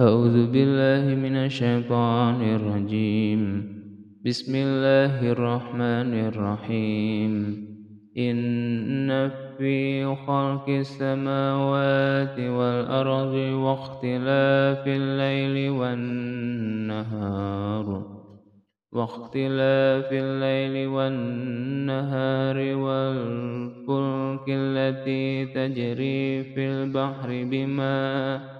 أعوذ بالله من الشيطان الرجيم. بسم الله الرحمن الرحيم. إن في خلق السماوات والأرض واختلاف الليل والنهار. واختلاف الليل والنهار والفلك التي تجري في البحر بما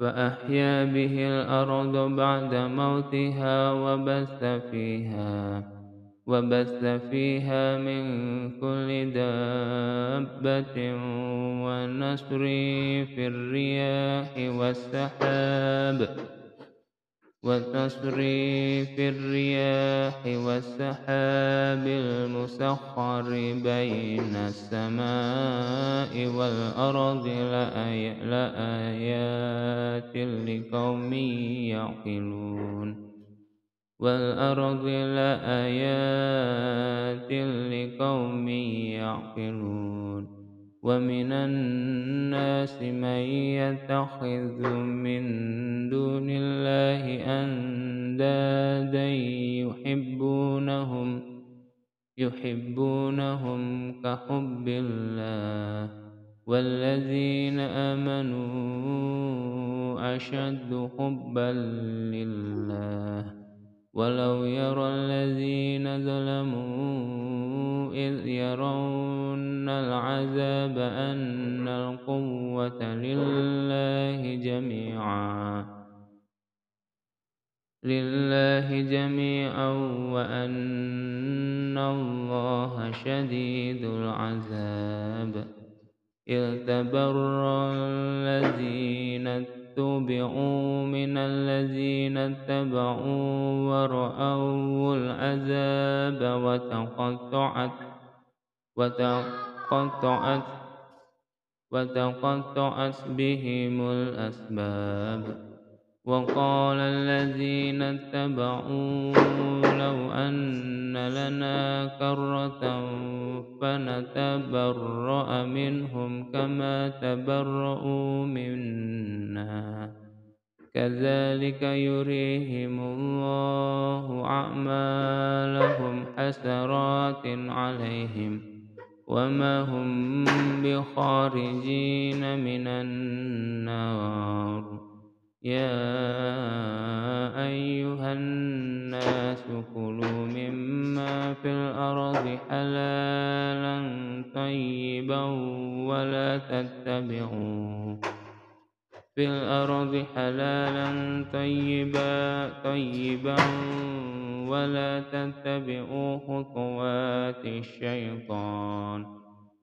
فأحيا به الأرض بعد موتها وبث فيها وبث فيها من كل دابة ونسر في الرياح والسحاب وتصريف الرياح والسحاب المسخر بين السماء والأرض. لآيات لقوم يعقلون والأرض لآيات لقوم يعقلون ومن الناس من يتخذ من دون الله أندادا يحبونهم يحبونهم كحب الله والذين آمنوا أشد حبا لله ولو يرى الذين ظلموا إذ يرون العذاب أن القوة لله جميعا لله جميعا وأن الله شديد العذاب إذ تبرأ الذين اتبعوا من الذين اتبعوا ورأوا العذاب وتقطعت وتقطعت وتقطعت بهم الأسباب. وقال الذين اتبعوا لو أن لنا كرة فنتبرأ منهم كما تبرؤوا منا. كذلك يريهم الله أعمالهم حسرات عليهم وما هم بخارجين من النار. يا أيها الناس كلوا مما في الأرض حلالا تتبعوا في الأرض حلالا طيبا طيبا ولا تتبعوا خطوات الشيطان.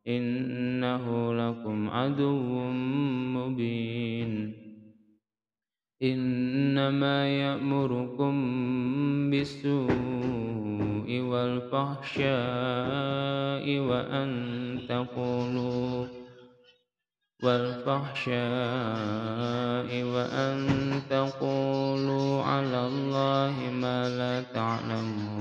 إنه لكم عدو مبين. إنما يأمركم بالسوء والفحشاء وأن تقولوا والفحشاء وأن تقولوا على الله ما لا تعلمون